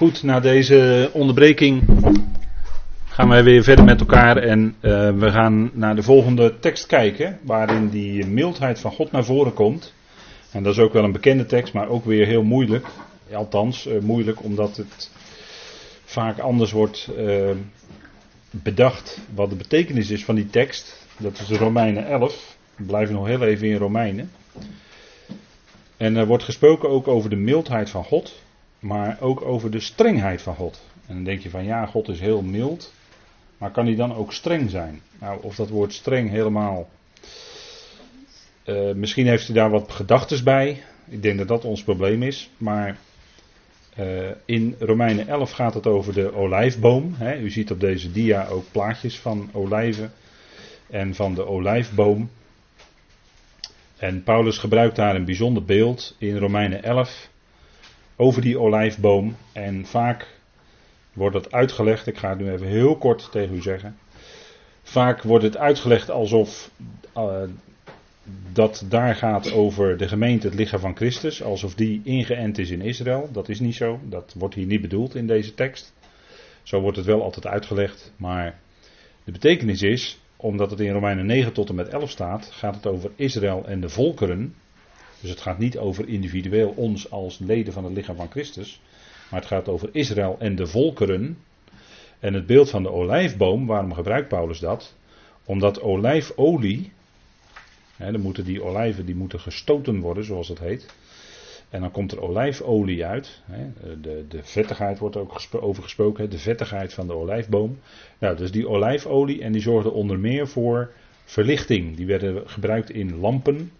Goed, na deze onderbreking gaan wij weer verder met elkaar en uh, we gaan naar de volgende tekst kijken, waarin die mildheid van God naar voren komt. En dat is ook wel een bekende tekst, maar ook weer heel moeilijk. Althans, uh, moeilijk omdat het vaak anders wordt uh, bedacht wat de betekenis is van die tekst. Dat is Romeinen 11. We blijven nog heel even in Romeinen. En er wordt gesproken ook over de mildheid van God, maar ook over de strengheid van God. En dan denk je van ja, God is heel mild, maar kan hij dan ook streng zijn? Nou, of dat woord streng helemaal. Uh, misschien heeft u daar wat gedachten bij. Ik denk dat dat ons probleem is. Maar uh, in Romeinen 11 gaat het over de olijfboom. Hè. U ziet op deze dia ook plaatjes van olijven en van de olijfboom. En Paulus gebruikt daar een bijzonder beeld in Romeinen 11 over die olijfboom. En vaak wordt het uitgelegd, ik ga het nu even heel kort tegen u zeggen. Vaak wordt het uitgelegd alsof uh, dat daar gaat over de gemeente, het lichaam van Christus, alsof die ingeënt is in Israël. Dat is niet zo, dat wordt hier niet bedoeld in deze tekst. Zo wordt het wel altijd uitgelegd, maar de betekenis is omdat het in Romeinen 9 tot en met 11 staat, gaat het over Israël en de volkeren. Dus het gaat niet over individueel ons als leden van het lichaam van Christus. Maar het gaat over Israël en de volkeren. En het beeld van de olijfboom, waarom gebruikt Paulus dat? Omdat olijfolie, hè, dan moeten die olijven die moeten gestoten worden, zoals het heet. En dan komt er olijfolie uit. De, de vettigheid wordt ook over gesproken. De vettigheid van de olijfboom. Nou, dus die olijfolie. En die zorgde onder meer voor verlichting. Die werden gebruikt in lampen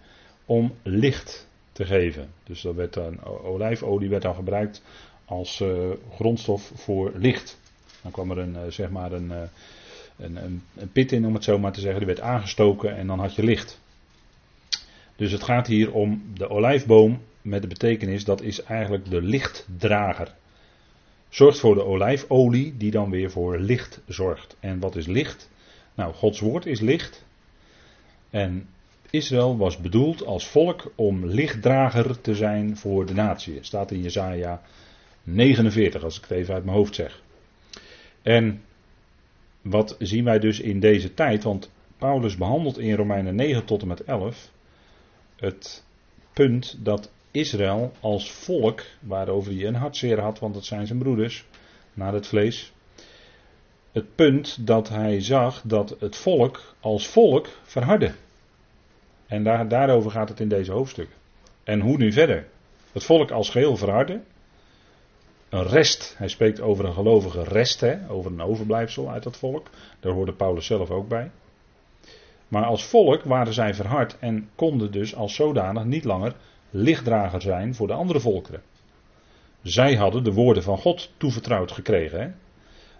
om licht te geven. Dus dat werd dan, olijfolie werd dan gebruikt als uh, grondstof voor licht. Dan kwam er een, uh, zeg maar een, uh, een, een, een, pit in, om het zo maar te zeggen. Die werd aangestoken en dan had je licht. Dus het gaat hier om de olijfboom met de betekenis dat is eigenlijk de lichtdrager. Zorgt voor de olijfolie die dan weer voor licht zorgt. En wat is licht? Nou, Gods woord is licht. En Israël was bedoeld als volk om lichtdrager te zijn voor de natie. Staat in Jesaja 49, als ik het even uit mijn hoofd zeg. En wat zien wij dus in deze tijd? Want Paulus behandelt in Romeinen 9 tot en met 11 het punt dat Israël als volk, waarover hij een hartzeer had, want dat zijn zijn broeders, naar het vlees. Het punt dat hij zag dat het volk als volk verhardde. En daar, daarover gaat het in deze hoofdstuk. En hoe nu verder? Het volk als geheel verharde. Een rest, hij spreekt over een gelovige rest, hè, over een overblijfsel uit dat volk. Daar hoorde Paulus zelf ook bij. Maar als volk waren zij verhard en konden dus als zodanig niet langer lichtdrager zijn voor de andere volkeren. Zij hadden de woorden van God toevertrouwd gekregen. Hè?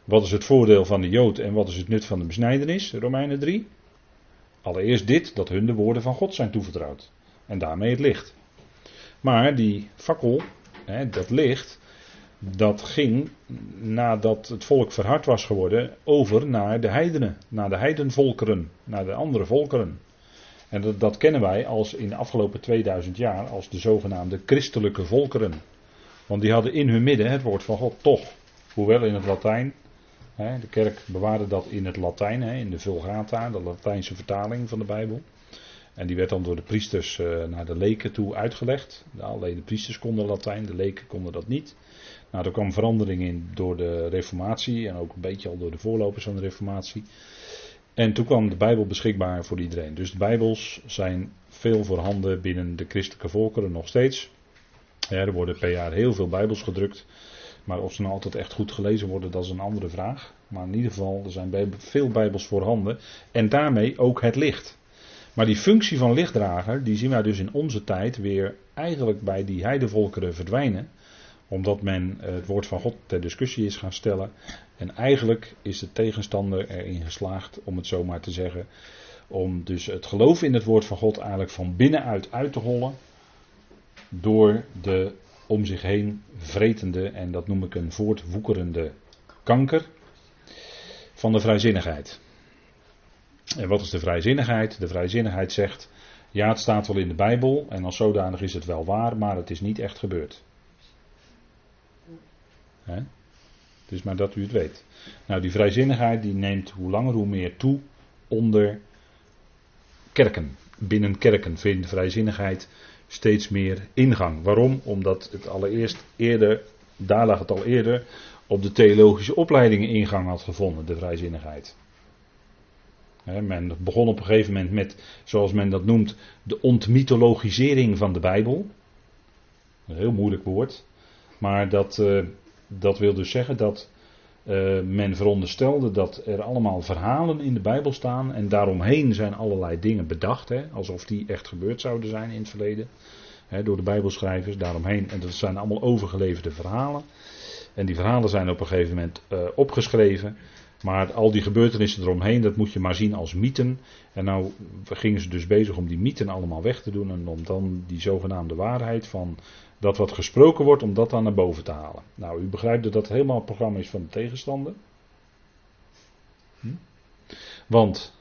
Wat is het voordeel van de Jood en wat is het nut van de besnijdenis? Romeinen 3. Allereerst dit, dat hun de woorden van God zijn toevertrouwd. En daarmee het licht. Maar die fakkel, hè, dat licht, dat ging nadat het volk verhard was geworden over naar de heidenen, naar de heidenvolkeren, naar de andere volkeren. En dat, dat, kennen wij als in de afgelopen 2000 jaar als de zogenaamde christelijke volkeren. Want die hadden in hun midden het woord van God toch. Hoewel in het Latijn. De kerk bewaarde dat in het Latijn, in de Vulgata, de Latijnse vertaling van de Bijbel. En die werd dan door de priesters uh, naar de leken toe uitgelegd. Alleen de priesters konden Latijn, de leken konden dat niet. Nou, er kwam verandering in door de Reformatie en ook een beetje al door de voorlopers van de Reformatie. En toen kwam de Bijbel beschikbaar voor iedereen. Dus de Bijbels zijn veel voorhanden binnen de christelijke volkeren nog steeds. Er worden per jaar heel veel Bijbels gedrukt. Maar of ze nou altijd echt goed gelezen worden, dat is een andere vraag. Maar in ieder geval, er zijn veel Bijbels voorhanden. En daarmee ook het licht. Maar die functie van lichtdrager, die zien wij dus in onze tijd weer eigenlijk bij die heidevolkeren verdwijnen omdat men eh, het woord van God ter discussie is gaan stellen. En eigenlijk is de tegenstander erin geslaagd, om het zo maar te zeggen, om dus het geloof in het woord van God eigenlijk van binnenuit uit te hollen. Door de om zich heen vretende, en dat noem ik een voortwoekerende kanker, van de vrijzinnigheid. En wat is de vrijzinnigheid? De vrijzinnigheid zegt, ja het staat wel in de Bijbel en als zodanig is het wel waar, maar het is niet echt gebeurd. Het is maar dat u het weet. Nou, die vrijzinnigheid die neemt hoe langer hoe meer toe onder kerken. Binnen kerken vindt vrijzinnigheid steeds meer ingang. Waarom? Omdat het allereerst eerder, daar lag het al eerder, op de theologische opleidingen ingang had gevonden, de vrijzinnigheid. men begon op een gegeven moment met, zoals men dat noemt, de ontmythologisering van de Bijbel. Een heel moeilijk woord. Maar dat, uh, dat wil dus zeggen dat uh, men veronderstelde dat er allemaal verhalen in de Bijbel staan. En daaromheen zijn allerlei dingen bedacht. Hè, alsof die echt gebeurd zouden zijn in het verleden. Hè, door de Bijbelschrijvers daaromheen. En dat zijn allemaal overgeleverde verhalen. En die verhalen zijn op een gegeven moment uh, opgeschreven. Maar al die gebeurtenissen eromheen, dat moet je maar zien als mythen. En nou gingen ze dus bezig om die mythen allemaal weg te doen. En om dan die zogenaamde waarheid van dat wat gesproken wordt, om dat dan naar boven te halen. Nou, u begrijpt dat dat helemaal het programma is van de tegenstander. Hm? Want,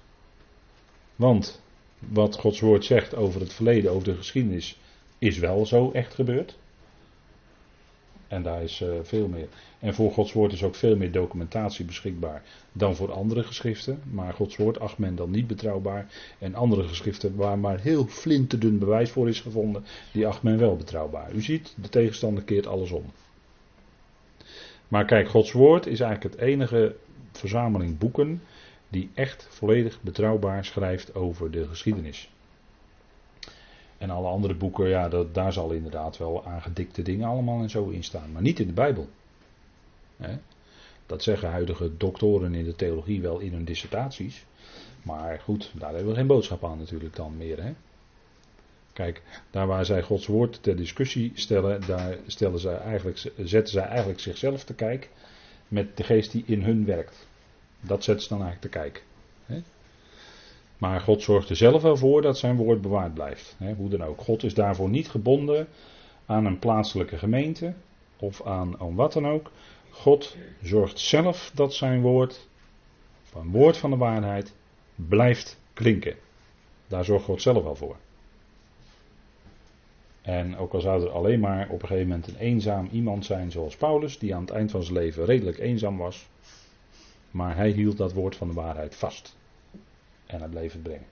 want wat Gods woord zegt over het verleden, over de geschiedenis, is wel zo echt gebeurd. En daar is uh, veel meer. En voor Gods woord is ook veel meer documentatie beschikbaar dan voor andere geschriften. Maar Gods woord acht men dan niet betrouwbaar. En andere geschriften waar maar heel flinterdun bewijs voor is gevonden, die acht men wel betrouwbaar. U ziet, de tegenstander keert alles om. Maar kijk, Gods woord is eigenlijk het enige verzameling boeken die echt volledig betrouwbaar schrijft over de geschiedenis. En alle andere boeken, ja, dat, daar zal inderdaad wel aangedikte dingen allemaal en zo in staan. Maar niet in de Bijbel. Dat zeggen huidige doktoren in de theologie wel in hun dissertaties. Maar goed, daar hebben we geen boodschap aan natuurlijk dan meer. Kijk, daar waar zij Gods woord ter discussie stellen, daar stellen zij eigenlijk, zetten zij eigenlijk zichzelf te kijk met de geest die in hun werkt. Dat zetten ze dan eigenlijk te kijken. Hè? Maar God zorgt er zelf wel voor dat zijn woord bewaard blijft. Hoe dan ook. God is daarvoor niet gebonden aan een plaatselijke gemeente of aan, aan wat dan ook. God zorgt zelf dat zijn woord, een woord van de waarheid, blijft klinken. Daar zorgt God zelf wel voor. En ook al zou er alleen maar op een gegeven moment een eenzaam iemand zijn zoals Paulus, die aan het eind van zijn leven redelijk eenzaam was, maar hij hield dat woord van de waarheid vast. En hij bleef het brengen.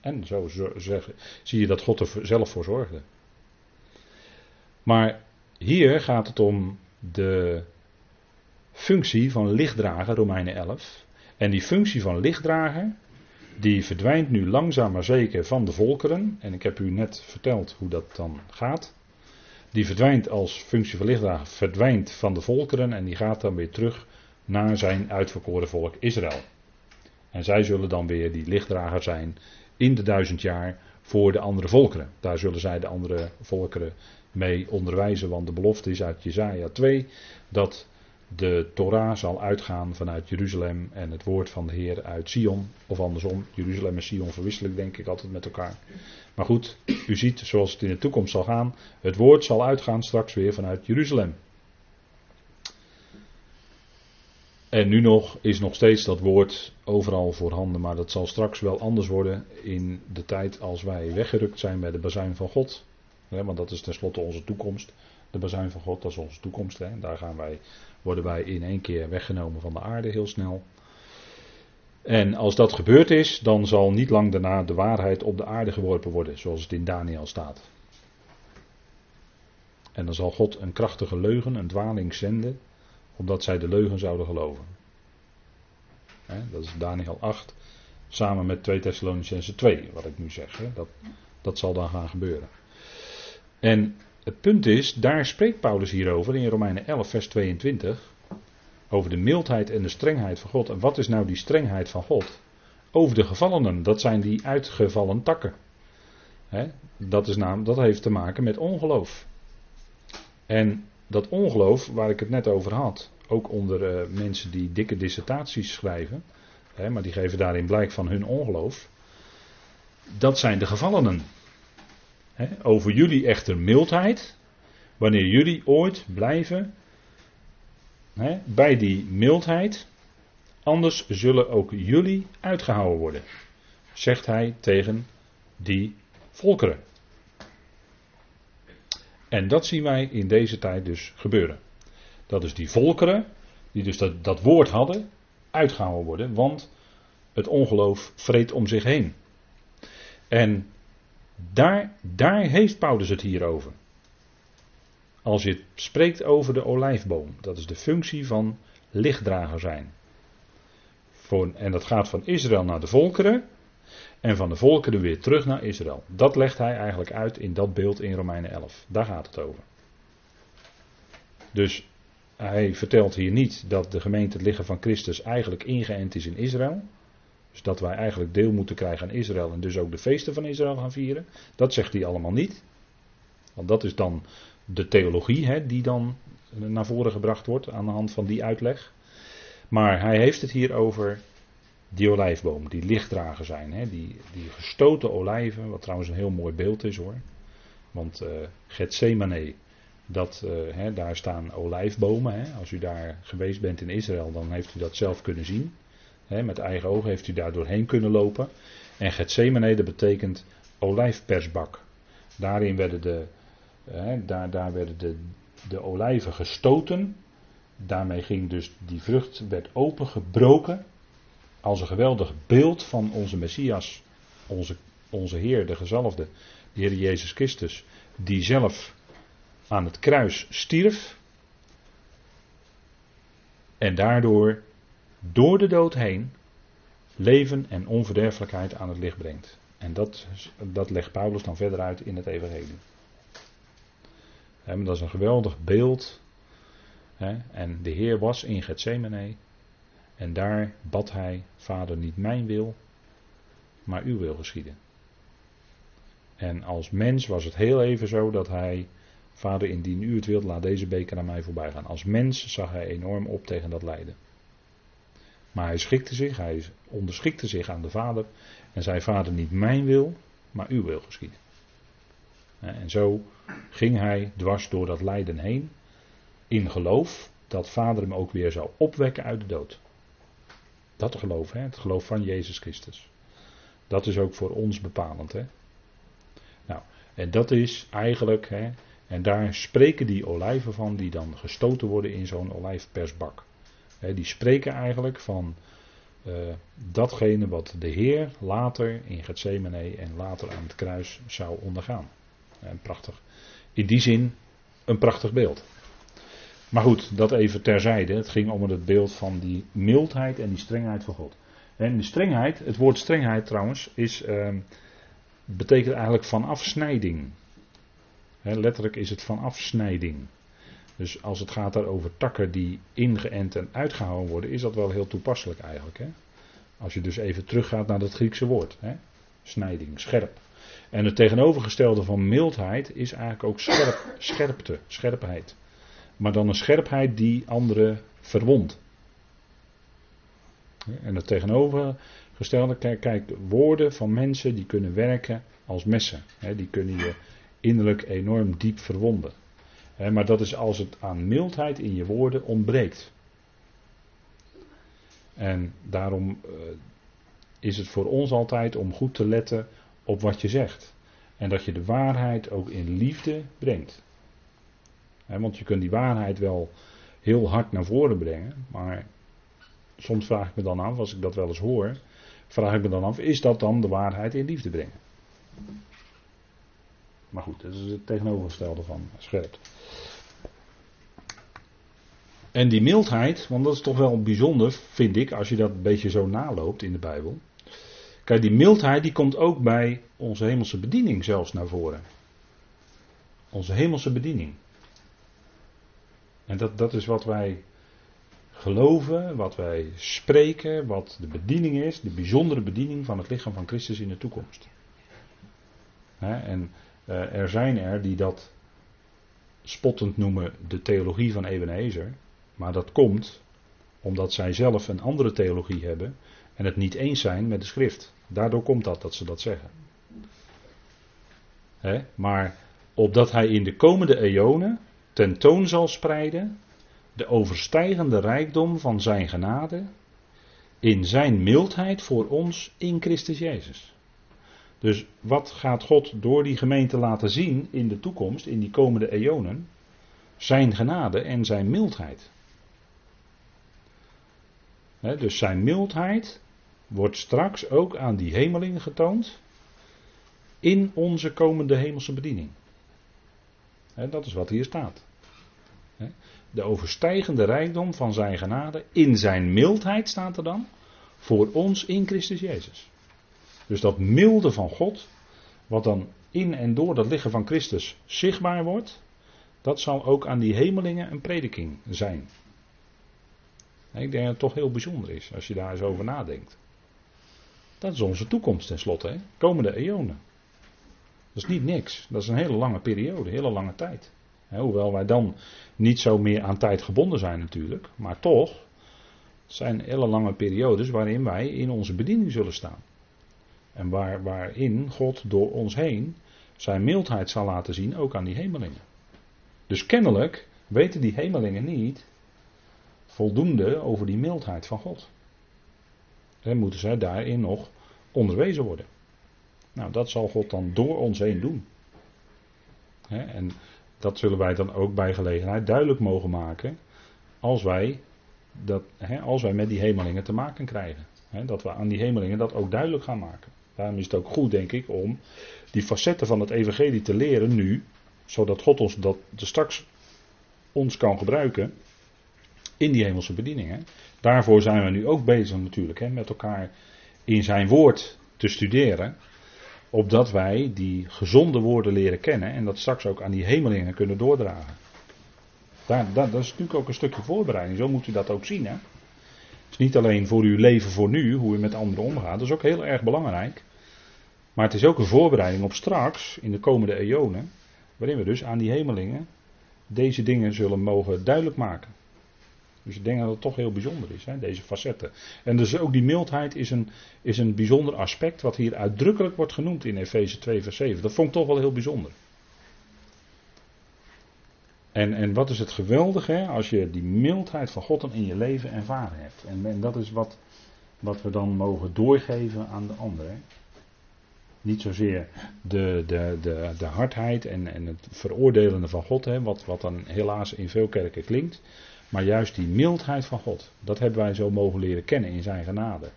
En zo zie je dat God er zelf voor zorgde. Maar hier gaat het om de functie van lichtdrager, Romeinen 11. En die functie van lichtdrager, die verdwijnt nu langzaam maar zeker van de volkeren. En ik heb u net verteld hoe dat dan gaat. Die verdwijnt als functie van lichtdrager, verdwijnt van de volkeren en die gaat dan weer terug naar zijn uitverkoren volk Israël. En zij zullen dan weer die lichtdrager zijn in de duizend jaar voor de andere volkeren. Daar zullen zij de andere volkeren mee onderwijzen, want de belofte is uit Jezaja 2 dat de Torah zal uitgaan vanuit Jeruzalem en het woord van de Heer uit Sion. Of andersom, Jeruzalem en Sion verwisselijk denk ik altijd met elkaar. Maar goed, u ziet zoals het in de toekomst zal gaan, het woord zal uitgaan straks weer vanuit Jeruzalem. En nu nog is nog steeds dat woord overal voorhanden, maar dat zal straks wel anders worden in de tijd als wij weggerukt zijn bij de bazuin van God. want dat is tenslotte onze toekomst. De bazuin van God, dat is onze toekomst. Hè. Daar gaan wij worden wij in één keer weggenomen van de aarde heel snel. En als dat gebeurd is, dan zal niet lang daarna de waarheid op de aarde geworpen worden, zoals het in Daniel staat. En dan zal God een krachtige leugen, een dwaling zenden, omdat zij de leugen zouden geloven. dat is Daniel 8, samen met 2 Thessalonicense 2, wat ik nu zeg. Dat, dat zal dan gaan gebeuren. En het punt is, daar spreekt Paulus hierover in Romeinen 11, vers 22. Over de mildheid en de strengheid van God. En wat is nou die strengheid van God? Over de gevallenen, dat zijn die uitgevallen takken. dat, is naam, dat heeft te maken met ongeloof. En dat ongeloof, waar ik het net over had, ook onder uh, mensen die dikke dissertaties schrijven, maar die geven daarin blijk van hun ongeloof, dat zijn de gevallenen over jullie echter mildheid, wanneer jullie ooit blijven bij die mildheid, anders zullen ook jullie uitgehouden worden, zegt hij tegen die volkeren. En dat zien wij in deze tijd dus gebeuren. dat is die volkeren, die dus dat, dat woord hadden, uitgehouden worden, want het ongeloof vreet om zich heen. En daar, daar heeft Paulus het hier over. Als je spreekt over de olijfboom, dat is de functie van lichtdrager zijn. En dat gaat van Israël naar de volkeren en van de volkeren weer terug naar Israël. Dat legt hij eigenlijk uit in dat beeld in Romeinen 11. Daar gaat het over. Dus hij vertelt hier niet dat de gemeente het lichaam van Christus eigenlijk ingeënt is in Israël. Dus dat wij eigenlijk deel moeten krijgen aan Israël en dus ook de feesten van Israël gaan vieren. Dat zegt hij allemaal niet. Want dat is dan de theologie hè, die dan naar voren gebracht wordt aan de hand van die uitleg. Maar hij heeft het hier over die olijfboom, die lichtdrager zijn. Hè, die, die gestoten olijven, wat trouwens een heel mooi beeld is hoor. Want uh, Gethsemane, dat, uh, hè, daar staan olijfbomen. Hè. Als u daar geweest bent in Israël, dan heeft u dat zelf kunnen zien. Hè, met eigen ogen heeft u daar doorheen kunnen lopen. En Gethsemane, dat betekent olijfpersbak. Daarin werden de, hè, daar, daar werden de, de olijven gestoten. Daarmee ging dus die vrucht werd opengebroken. Als een geweldig beeld van onze Messias, onze, onze Heer, de gezalfde, de Heer Jezus Christus, die zelf aan het kruis stierf. En daardoor door de dood heen leven en onverderfelijkheid aan het licht brengt. En dat, dat legt Paulus dan verder uit in het Evangelie. dat is een geweldig beeld. En de Heer was in Gethsemane. En daar bad hij, Vader, niet mijn wil, maar uw wil geschieden. En als mens was het heel even zo dat hij, Vader, indien u het wilt, laat deze beker aan mij voorbij gaan. Als mens zag hij enorm op tegen dat lijden. Maar hij schikte zich, hij onderschikte zich aan de Vader en zei: Vader, niet mijn wil, maar uw wil geschieden. En zo ging hij dwars door dat lijden heen, in geloof dat Vader hem ook weer zou opwekken uit de dood. Dat geloof, hè? het geloof van Jezus Christus. Dat is ook voor ons bepalend. Hè? Nou, en dat is eigenlijk, hè, en daar spreken die olijven van, die dan gestoten worden in zo'n olijfpersbak die spreken eigenlijk van uh, datgene wat de Heer later in Gethsemane en later aan het kruis zou ondergaan. Prachtig. In die zin een prachtig beeld. Maar goed, dat even terzijde. Het ging om het beeld van die mildheid en die strengheid van God. En de strengheid, het woord strengheid trouwens, is, uh, betekent eigenlijk van afsnijding. letterlijk is het van afsnijding. Dus als het gaat over takken die ingeënt en uitgehouden worden, is dat wel heel toepasselijk eigenlijk. Als je dus even teruggaat naar dat Griekse woord. Snijding, scherp. En het tegenovergestelde van mildheid is eigenlijk ook scherp, scherpte, scherpheid. Maar dan een scherpheid die anderen verwondt. En het tegenovergestelde, kijk, woorden van mensen die kunnen werken als messen. Die kunnen je innerlijk enorm diep verwonden maar dat is als het aan mildheid in je woorden ontbreekt. En daarom eh, is het voor ons altijd om goed te letten op wat je zegt. En dat je de waarheid ook in liefde brengt. Want je kunt die waarheid wel heel hard naar voren brengen. Maar soms vraag ik me dan af, als ik dat wel eens hoor, vraag ik me dan af, is dat dan de waarheid in liefde brengen? Maar goed, dat is het tegenovergestelde van scherp. En die mildheid, want dat is toch wel bijzonder, vind ik, als je dat een beetje zo naloopt in de Bijbel. Kijk, die mildheid die komt ook bij onze hemelse bediening zelfs naar voren. Onze hemelse bediening. En dat, dat is wat wij geloven, wat wij spreken, wat de bediening is, de bijzondere bediening van het lichaam van Christus in de toekomst. en uh, er zijn er die dat spottend noemen de theologie van Ebenezer. Maar dat komt omdat zij zelf een andere theologie hebben en het niet eens zijn met de schrift. Daardoor komt dat dat ze dat zeggen. maar opdat hij in de komende eonen tentoon zal spreiden de overstijgende rijkdom van zijn genade in zijn mildheid voor ons in Christus Jezus. Dus wat gaat God door die gemeente laten zien in de toekomst, in die komende eonen? zijn genade en zijn mildheid. dus zijn mildheid wordt straks ook aan die hemelingen getoond in onze komende hemelse bediening. dat is wat hier staat. De overstijgende rijkdom van zijn genade in zijn mildheid staat er dan voor ons in Christus Jezus. Dus dat milde van God, wat dan in en door dat lichaam van Christus zichtbaar wordt, dat zal ook aan die hemelingen een prediking zijn. Ik denk dat het toch heel bijzonder is als je daar eens over nadenkt. Dat is onze toekomst tenslotte, hè? komende eonen. Dat is niet niks, dat is een hele lange periode, een hele lange tijd. Hoewel wij dan niet zo meer aan tijd gebonden zijn natuurlijk, maar toch zijn hele lange periodes waarin wij in onze bediening zullen staan. En waar, waarin God door ons heen zijn mildheid zal laten zien, ook aan die hemelingen. Dus kennelijk weten die hemelingen niet voldoende over die mildheid van God. En moeten zij daarin nog onderwezen worden. Nou, dat zal God dan door ons heen doen. En dat zullen wij dan ook bij gelegenheid duidelijk mogen maken. Als wij, dat, als wij met die hemelingen te maken krijgen. Dat we aan die hemelingen dat ook duidelijk gaan maken. Daarom is het ook goed, denk ik, om die facetten van het evangelie te leren nu, zodat God ons dat straks ons kan gebruiken in die hemelse bedieningen. Daarvoor zijn we nu ook bezig natuurlijk, hè, met elkaar in zijn woord te studeren, opdat wij die gezonde woorden leren kennen en dat straks ook aan die hemelingen kunnen doordragen. Daar, dat, is natuurlijk ook een stukje voorbereiding, zo moet u dat ook zien. Hè? Het is niet alleen voor uw leven voor nu, hoe u met anderen omgaat, dat is ook heel erg belangrijk. Maar het is ook een voorbereiding op straks, in de komende eonen, waarin we dus aan die hemelingen deze dingen zullen mogen duidelijk maken. Dus ik denk dat het toch heel bijzonder is, hè, deze facetten. En dus ook die mildheid is een, is een bijzonder aspect, wat hier uitdrukkelijk wordt genoemd in Efeze 2, vers 7. Dat vond ik toch wel heel bijzonder. En, en wat is het geweldige, hè, als je die mildheid van God in je leven ervaren hebt. En, en dat is wat, wat we dan mogen doorgeven aan de anderen. Niet zozeer de, de, de, de hardheid en, en het veroordelende van God, hè, wat, wat dan helaas in veel kerken klinkt. Maar juist die mildheid van God, dat hebben wij zo mogen leren kennen in zijn genade.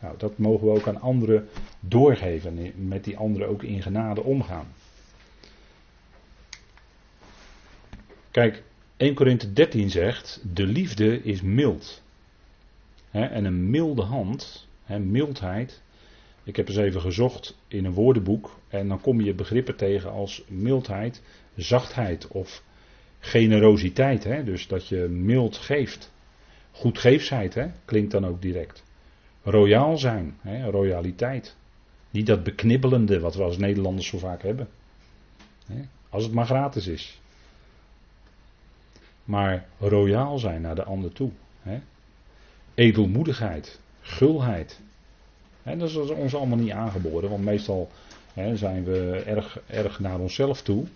Nou, dat mogen we ook aan anderen doorgeven en met die anderen ook in genade omgaan. Kijk, 1 Korinthe 13 zegt, de liefde is mild. en een milde hand, mildheid, ik heb eens even gezocht in een woordenboek en dan kom je begrippen tegen als mildheid, zachtheid of generositeit. Hè? Dus dat je mild geeft. Goedgeefsheid hè? klinkt dan ook direct. Royaal zijn, hè? royaliteit. Niet dat beknibbelende wat we als Nederlanders zo vaak hebben. Hè? Als het maar gratis is. Maar royaal zijn naar de ander toe. Hè? Edelmoedigheid, gulheid. En dat is ons allemaal niet aangeboren, want meestal hè, zijn we erg, erg naar onszelf toe.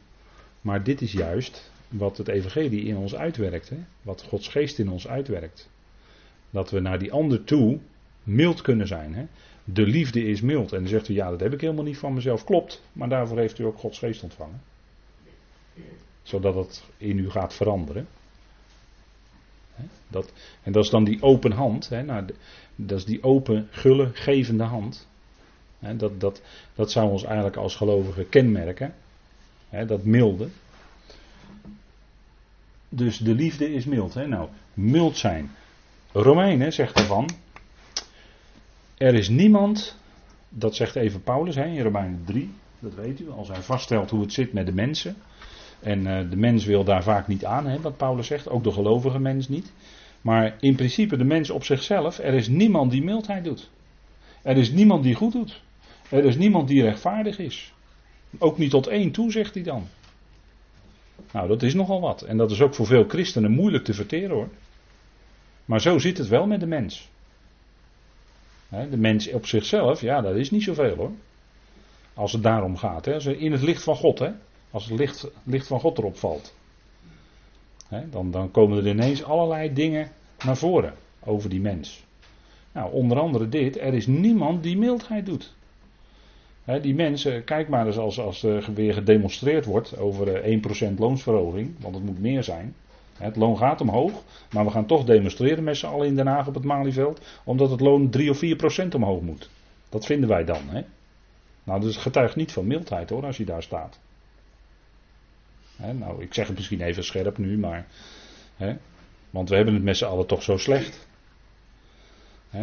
Maar dit is juist wat het evangelie in ons uitwerkt. Hè? Wat Gods geest in ons uitwerkt. Dat we naar die ander toe mild kunnen zijn. Hè? De liefde is mild. En dan zegt u, ja, dat heb ik helemaal niet van mezelf. Klopt, maar daarvoor heeft u ook Gods geest ontvangen. Zodat het in u gaat veranderen. Dat, en dat is dan die open hand. Hè, nou, dat is die open, gulle, gevende hand. Dat, dat, dat zou ons eigenlijk als gelovigen kenmerken. Dat milde. Dus de liefde is mild. Hè? Nou, mild zijn. Romeinen zegt ervan. Er is niemand, dat zegt even Paulus hè, in Romeinen 3, dat weet u, als hij vaststelt hoe het zit met de mensen. En uh, de mens wil daar vaak niet aan, hè, wat Paulus zegt, ook de gelovige mens niet. Maar in principe de mens op zichzelf, er is niemand die mildheid doet. Er is niemand die goed doet. Er is niemand die rechtvaardig is. Ook niet tot één toe, zegt hij dan. Nou, dat is nogal wat. En dat is ook voor veel christenen moeilijk te verteren hoor. Maar zo zit het wel met de mens. De mens op zichzelf, ja, dat is niet zoveel hoor. Als het daarom gaat. Hè. In het licht van God, hè. Als het licht, licht van God erop valt. Dan, dan komen er ineens allerlei dingen naar voren over die mens. Nou, onder andere dit. Er is niemand die mildheid doet. Die mensen, kijk maar eens als, als er weer gedemonstreerd wordt over 1% loonsverhoging, want het moet meer zijn. Het loon gaat omhoog, maar we gaan toch demonstreren met z'n allen in Den Haag op het Malieveld, omdat het loon 3 of 4% omhoog moet. Dat vinden wij dan. Nou, dat getuigt niet van mildheid hoor, als je daar staat. Nou, ik zeg het misschien even scherp nu, maar. Want we hebben het met z'n allen toch zo slecht.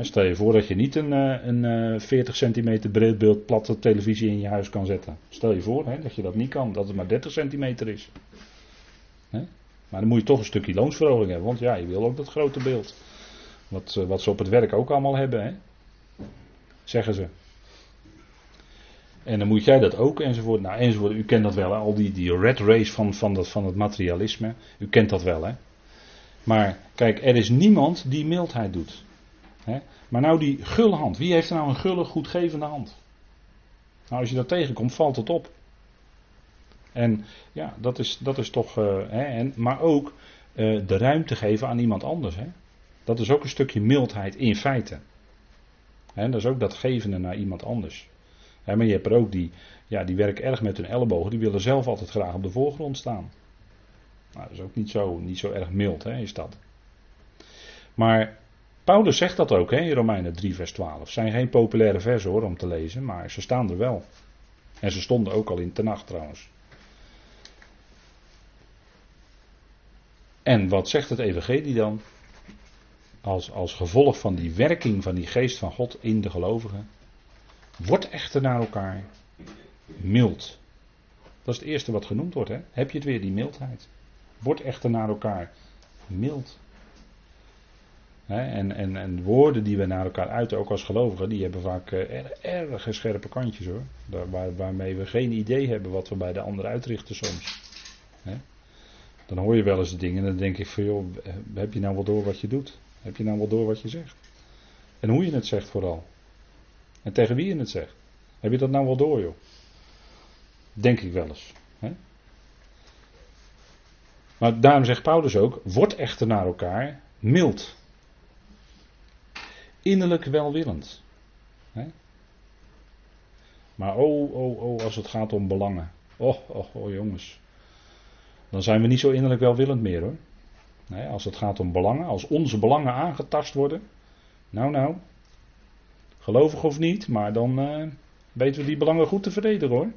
Stel je voor dat je niet een, eh, een 40 eh, centimeter breedbeeld platte televisie in je huis kan zetten. Stel je voor dat je dat niet kan, dat het maar 30 centimeter is. Maar dan moet je toch een stukje loonsverhoging hebben, want ja, je wil ook dat grote beeld. Wat, eh, wat ze op het werk ook allemaal hebben, zeggen ze. En dan moet jij dat ook, enzovoort. Nou, enzovoort. U kent dat wel, al die, die red race van, van, dat, van het materialisme. U kent dat wel, hè. Maar kijk, er is niemand die mildheid doet. Maar nou die gulle hand. Wie heeft er nou een gulle, goedgevende hand? Nou, als je dat tegenkomt, valt het op. En ja, dat is, dat is toch. Uh, hè, en, maar ook uh, de ruimte geven aan iemand anders. Hè? Dat is ook een stukje mildheid in feite. Hè, dat is ook dat gevende naar iemand anders. Hè, maar je hebt er ook die, ja, die werken erg met hun ellebogen, die willen zelf altijd graag op de voorgrond staan. Nou, dat is ook niet zo, niet zo erg mild, hè, is dat. Maar Paulus zegt dat ook hè, in Romeinen 3, vers 12. Het zijn geen populaire versen hoor om te lezen, maar ze staan er wel. En ze stonden ook al in Tenacht trouwens. En wat zegt het Evangelie dan? Als, als gevolg van die werking van die geest van God in de gelovigen. Word echter naar elkaar mild. Dat is het eerste wat genoemd wordt. Hè? Heb je het weer, die mildheid. Word echter naar elkaar mild. En, en, en woorden die we naar elkaar uiten, ook als gelovigen, die hebben vaak uh, erg, scherpe kantjes hoor. Daar, waar, waarmee we geen idee hebben wat we bij de ander uitrichten soms. Dan hoor je wel eens dingen en dan denk ik van joh, heb je nou wel door wat je doet? Heb je nou wel door wat je zegt? En hoe je het zegt vooral. En tegen wie je het zegt. Heb je dat nou wel door joh? Denk ik wel eens. Maar daarom zegt Paulus ook, word echter naar elkaar mild. Innerlijk welwillend. Maar oh, oh, oh, als het gaat om belangen. Oh, oh, oh jongens. Dan zijn we niet zo innerlijk welwillend meer hoor. Als het gaat om belangen, als onze belangen aangetast worden. Nou, nou. Gelovig of niet, maar dan uh, weten we die belangen goed te verdedigen hoor.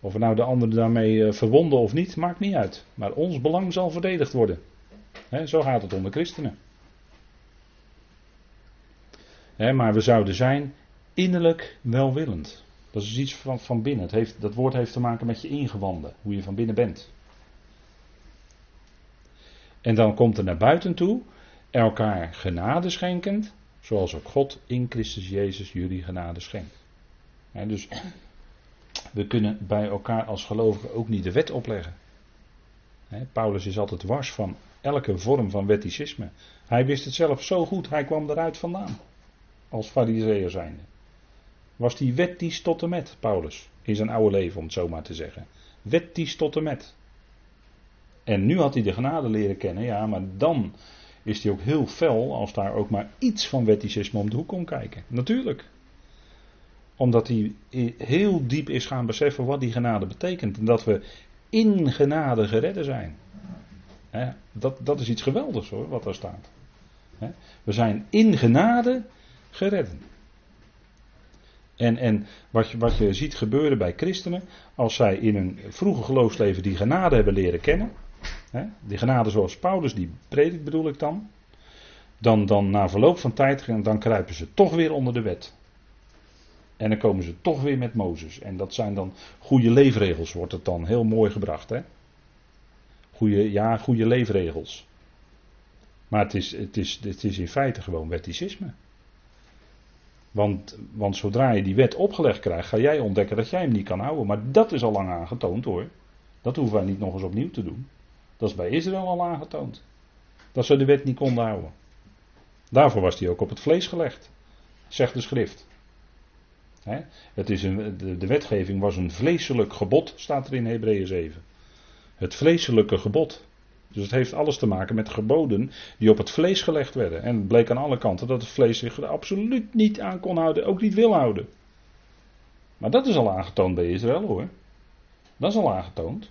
Of we nou de anderen daarmee uh, verwonden of niet, maakt niet uit. Maar ons belang zal verdedigd worden. zo gaat het onder christenen. Maar we zouden zijn innerlijk welwillend. Dat is iets van, van binnen. Het heeft, dat woord heeft te maken met je ingewanden, hoe je van binnen bent. En dan komt er naar buiten toe, elkaar genade schenkend, zoals ook God in Christus Jezus jullie genade schenkt. dus we kunnen bij elkaar als gelovigen ook niet de wet opleggen. Paulus is altijd wars van elke vorm van wetticisme. Hij wist het zelf zo goed, hij kwam eruit vandaan. Als fariseer zijnde. Was die wettisch tot en met, Paulus, in zijn oude leven om het zo maar te zeggen. Wettisch tot en met. En nu had hij de genade leren kennen, ja, maar dan is hij ook heel fel als daar ook maar iets van wetticisme om de hoek komt kijken. Natuurlijk. Omdat hij heel diep is gaan beseffen wat die genade betekent. En dat we in genade geredden zijn. dat, dat is iets geweldigs hoor, wat daar staat. we zijn in genade geredden. En, en wat, je, wat je ziet gebeuren bij christenen, als zij in een vroege geloofsleven die genade hebben leren kennen, Hè? Die genade zoals Paulus die predikt bedoel ik dan. Dan, dan na verloop van tijd dan kruipen ze toch weer onder de wet. En dan komen ze toch weer met Mozes. En dat zijn dan goede leefregels, wordt het dan heel mooi gebracht. Hè? Goede, ja, goede leefregels. Maar het is, het, is, het is in feite gewoon wetticisme. Want, want zodra je die wet opgelegd krijgt, ga jij ontdekken dat jij hem niet kan houden. Maar dat is al lang aangetoond hoor. Dat hoeven wij niet nog eens opnieuw te doen. Dat is bij Israël al aangetoond. Dat ze de wet niet konden houden. Daarvoor was die ook op het vlees gelegd, zegt de schrift. Het is een, de, de, wetgeving was een vleeselijk gebod, staat er in Hebreeën 7. Het vleeselijke gebod. Dus het heeft alles te maken met geboden die op het vlees gelegd werden. En het bleek aan alle kanten dat het vlees zich er absoluut niet aan kon houden, ook niet wil houden. Maar dat is al aangetoond bij Israël hoor. Dat is al aangetoond.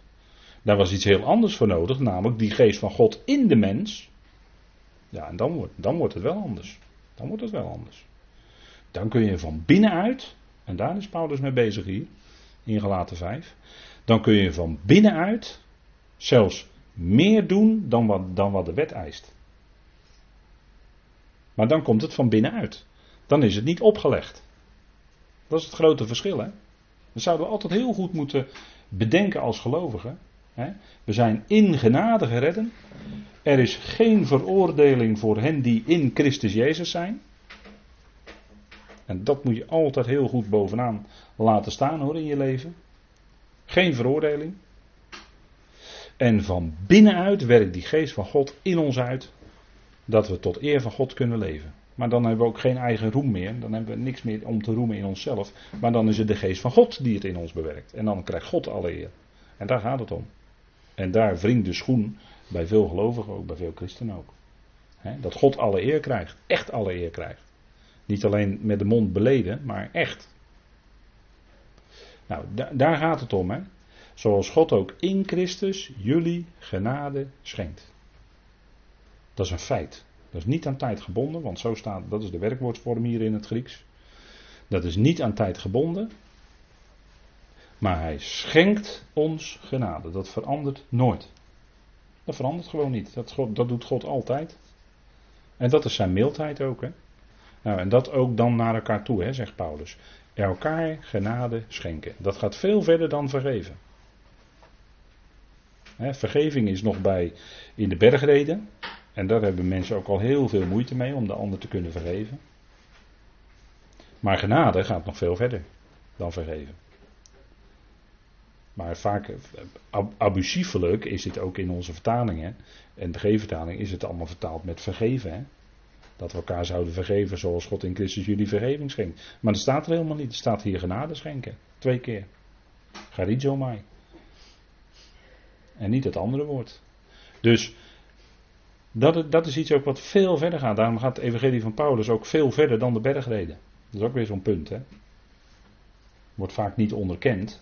Daar was iets heel anders voor nodig, namelijk die geest van God in de mens. Ja, en dan wordt, dan wordt het wel anders. Dan wordt het wel anders. Dan kun je van binnenuit, en daar is Paulus mee bezig hier, in Galaten 5. Dan kun je van binnenuit zelfs meer doen dan wat, dan wat de wet eist. Maar dan komt het van binnenuit. Dan is het niet opgelegd. Dat is het grote verschil. Hè? Dat zouden we altijd heel goed moeten bedenken als gelovigen. We zijn in genade geredden. Er is geen veroordeling voor hen die in Christus Jezus zijn. En dat moet je altijd heel goed bovenaan laten staan hoor in je leven. Geen veroordeling. En van binnenuit werkt die geest van God in ons uit. Dat we tot eer van God kunnen leven. Maar dan hebben we ook geen eigen roem meer. Dan hebben we niks meer om te roemen in onszelf. Maar dan is het de geest van God die het in ons bewerkt. En dan krijgt God alle eer. En daar gaat het om. En daar wringt de schoen bij veel gelovigen ook, bij veel christenen ook. dat God alle eer krijgt. Echt alle eer krijgt. Niet alleen met de mond beleden, maar echt. Nou, daar gaat het om. Hè? Zoals God ook in Christus jullie genade schenkt. Dat is een feit. Dat is niet aan tijd gebonden, want zo staat, dat is de werkwoordsvorm hier in het Grieks. Dat is niet aan tijd gebonden, maar hij schenkt ons genade. Dat verandert nooit. Dat verandert gewoon niet. Dat, dat doet God altijd. En dat is zijn mildheid ook. Hè? Nou, en dat ook dan naar elkaar toe, hè, zegt Paulus. Elkaar genade schenken. Dat gaat veel verder dan vergeven. Vergeving is nog bij in de bergreden. En daar hebben mensen ook al heel veel moeite mee om de ander te kunnen vergeven. Maar genade gaat nog veel verder dan vergeven. Maar vaak, abusiefelijk is het ook in onze vertalingen. En de G-vertaling is het allemaal vertaald met vergeven. Hè? Dat we elkaar zouden vergeven zoals God in Christus jullie vergeving schenkt. Maar dat staat er helemaal niet. Er staat hier genade schenken. Twee keer. Garizomai. En niet het andere woord. Dus dat, dat is iets ook wat veel verder gaat. Daarom gaat de evangelie van Paulus ook veel verder dan de bergreden. Dat is ook weer zo'n punt. Hè? Wordt vaak niet onderkend.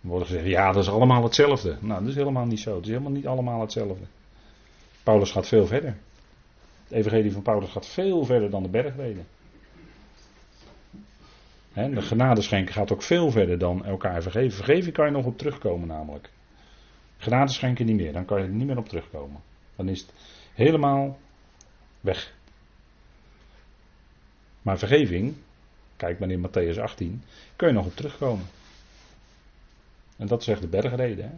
Er wordt gezegd, ja, dat is allemaal hetzelfde. Nou, dat is helemaal niet zo. Het is helemaal niet allemaal hetzelfde. Paulus gaat veel verder. Het evangelie van Paulus gaat veel verder dan de bergreden. de genadeschenken gaat ook veel verder dan elkaar vergeven. Vergeven kan je nog op terugkomen namelijk. Genadeschenken niet meer, dan kan je er niet meer op terugkomen. Dan is het helemaal weg. Maar vergeving, kijk maar in Matthäus 18, kun je nog op terugkomen. En dat zegt de bergreden. Hè?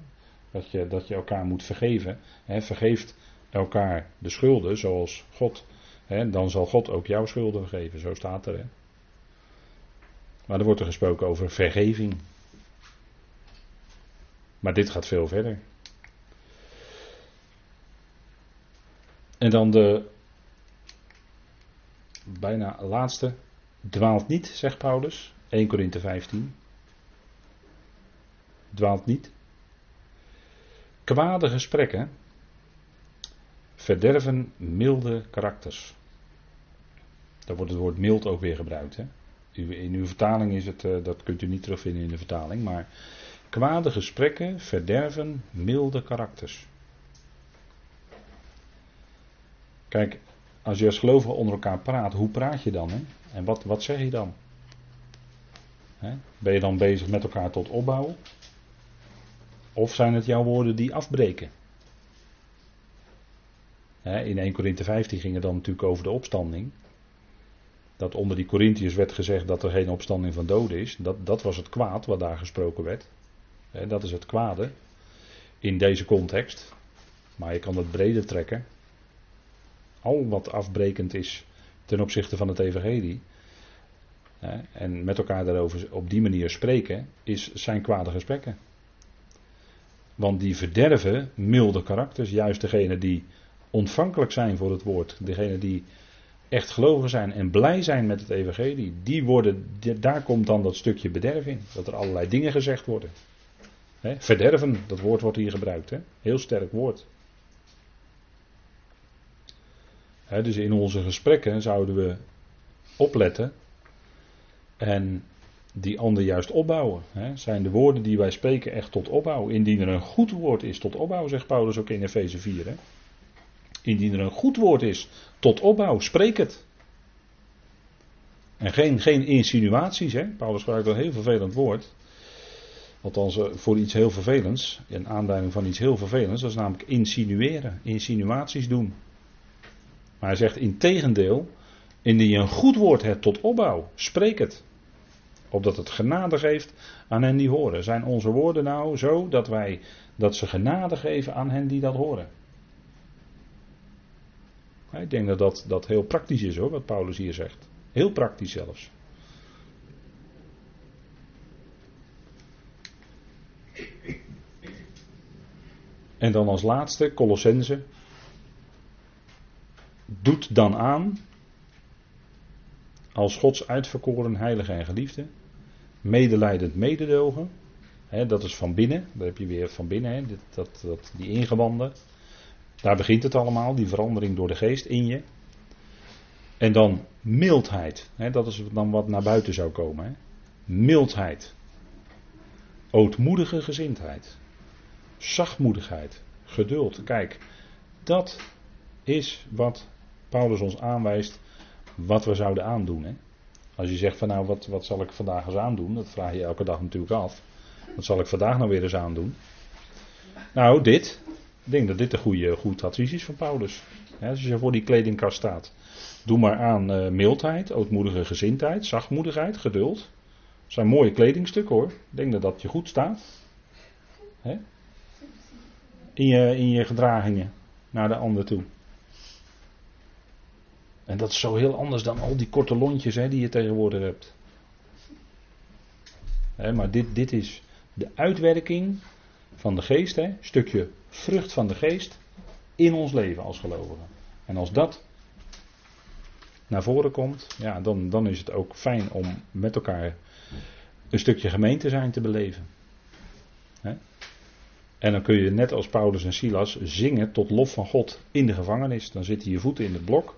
Dat, je, dat je elkaar moet vergeven. Hè? Vergeeft elkaar de schulden zoals God. Hè? Dan zal God ook jouw schulden vergeven. Zo staat er. Hè? Maar er wordt er gesproken over vergeving. Maar dit gaat veel verder. En dan de bijna laatste. Dwaalt niet, zegt Paulus. 1 Korinthe 15 dwaalt niet. Kwade gesprekken verderven milde karakters. Daar wordt het woord mild ook weer gebruikt. Hè? In uw vertaling is het, eh, dat kunt u niet terugvinden in de vertaling, maar kwade gesprekken verderven milde karakters. Kijk, als je als gelovige onder elkaar praat, hoe praat je dan? Hè? En wat, wat zeg je dan? Ben je dan bezig met elkaar tot opbouwen? Of zijn het jouw woorden die afbreken? in 1 Korinthe 15 ging het dan natuurlijk over de opstanding. Dat onder die Corinthiërs werd gezegd dat er geen opstanding van doden is. Dat, dat was het kwaad wat daar gesproken werd. dat is het kwade in deze context. Maar je kan het breder trekken. Al wat afbrekend is ten opzichte van het evangelie. en met elkaar daarover op die manier spreken, is, zijn kwade gesprekken. Want die verderven milde karakters, juist degene die ontvankelijk zijn voor het woord, degene die echt geloven zijn en blij zijn met het evangelie, die worden, daar komt dan dat stukje bederf in. Dat er allerlei dingen gezegd worden. verderven, dat woord wordt hier gebruikt. Heel sterk woord. Dus in onze gesprekken zouden we opletten en die ander juist opbouwen. Zijn de woorden die wij spreken echt tot opbouw? Indien er een goed woord is tot opbouw, zegt Paulus ook in Efeze 4. Hè? Indien er een goed woord is tot opbouw, spreek het. En geen, geen insinuaties. Paulus gebruikt een heel vervelend woord. Althans, eh, voor iets heel vervelends. Een aanduiding van iets heel vervelends. Dat is namelijk insinueren. Insinuaties doen. Maar hij zegt in tegendeel. Indien je een goed woord hebt tot opbouw, spreek het. Opdat het genade geeft aan hen die horen. Zijn onze woorden nou zo dat wij dat ze genade geven aan hen die dat horen? Ik denk dat dat, dat heel praktisch is hoor, wat Paulus hier zegt. Heel praktisch zelfs. En dan als laatste, Colossense. Doet dan aan, als Gods uitverkoren heilige en geliefde, medelijdend mededogen. Hè, dat is van binnen, daar heb je weer van binnen, dat, dat, die ingewanden. Daar begint het allemaal, die verandering door de geest in je. En dan mildheid, hè, dat is dan wat naar buiten zou komen. Mildheid. Ootmoedige gezindheid. Zachtmoedigheid. Geduld. Kijk, dat is wat Paulus ons aanwijst wat we zouden aandoen. Hè. Als je zegt van nou wat, wat zal ik vandaag eens aandoen, dat vraag je elke dag natuurlijk af. Wat zal ik vandaag nou weer eens aandoen? Nou, dit. Ik denk dat dit een goede, goed advies is van Paulus. als je voor die kledingkast staat. Doe maar aan uh, mildheid, ootmoedige gezindheid, zachtmoedigheid, geduld. Dat zijn mooie kledingstukken hoor. Ik denk dat dat je goed staat. In, je, in je gedragingen naar de ander toe. En dat is zo heel anders dan al die korte lontjes hè, die je tegenwoordig hebt. maar dit, dit is de uitwerking van de geest, hè, stukje vrucht van de geest in ons leven als gelovigen. En als dat naar voren komt, ja, dan, dan is het ook fijn om met elkaar een stukje gemeente zijn te beleven. En dan kun je net als Paulus en Silas zingen tot lof van God in de gevangenis. Dan zitten je voeten in het blok.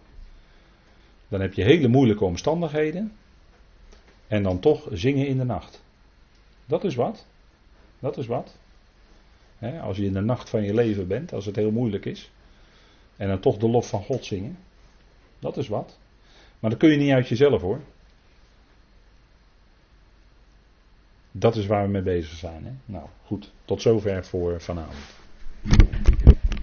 Dan heb je hele moeilijke omstandigheden. En dan toch zingen in de nacht. Dat is wat. Dat is wat. als je in de nacht van je leven bent, als het heel moeilijk is. En dan toch de lof van God zingen. Dat is wat. Maar dat kun je niet uit jezelf hoor. Dat is waar we mee bezig zijn. Hè? Nou goed, tot zover voor vanavond.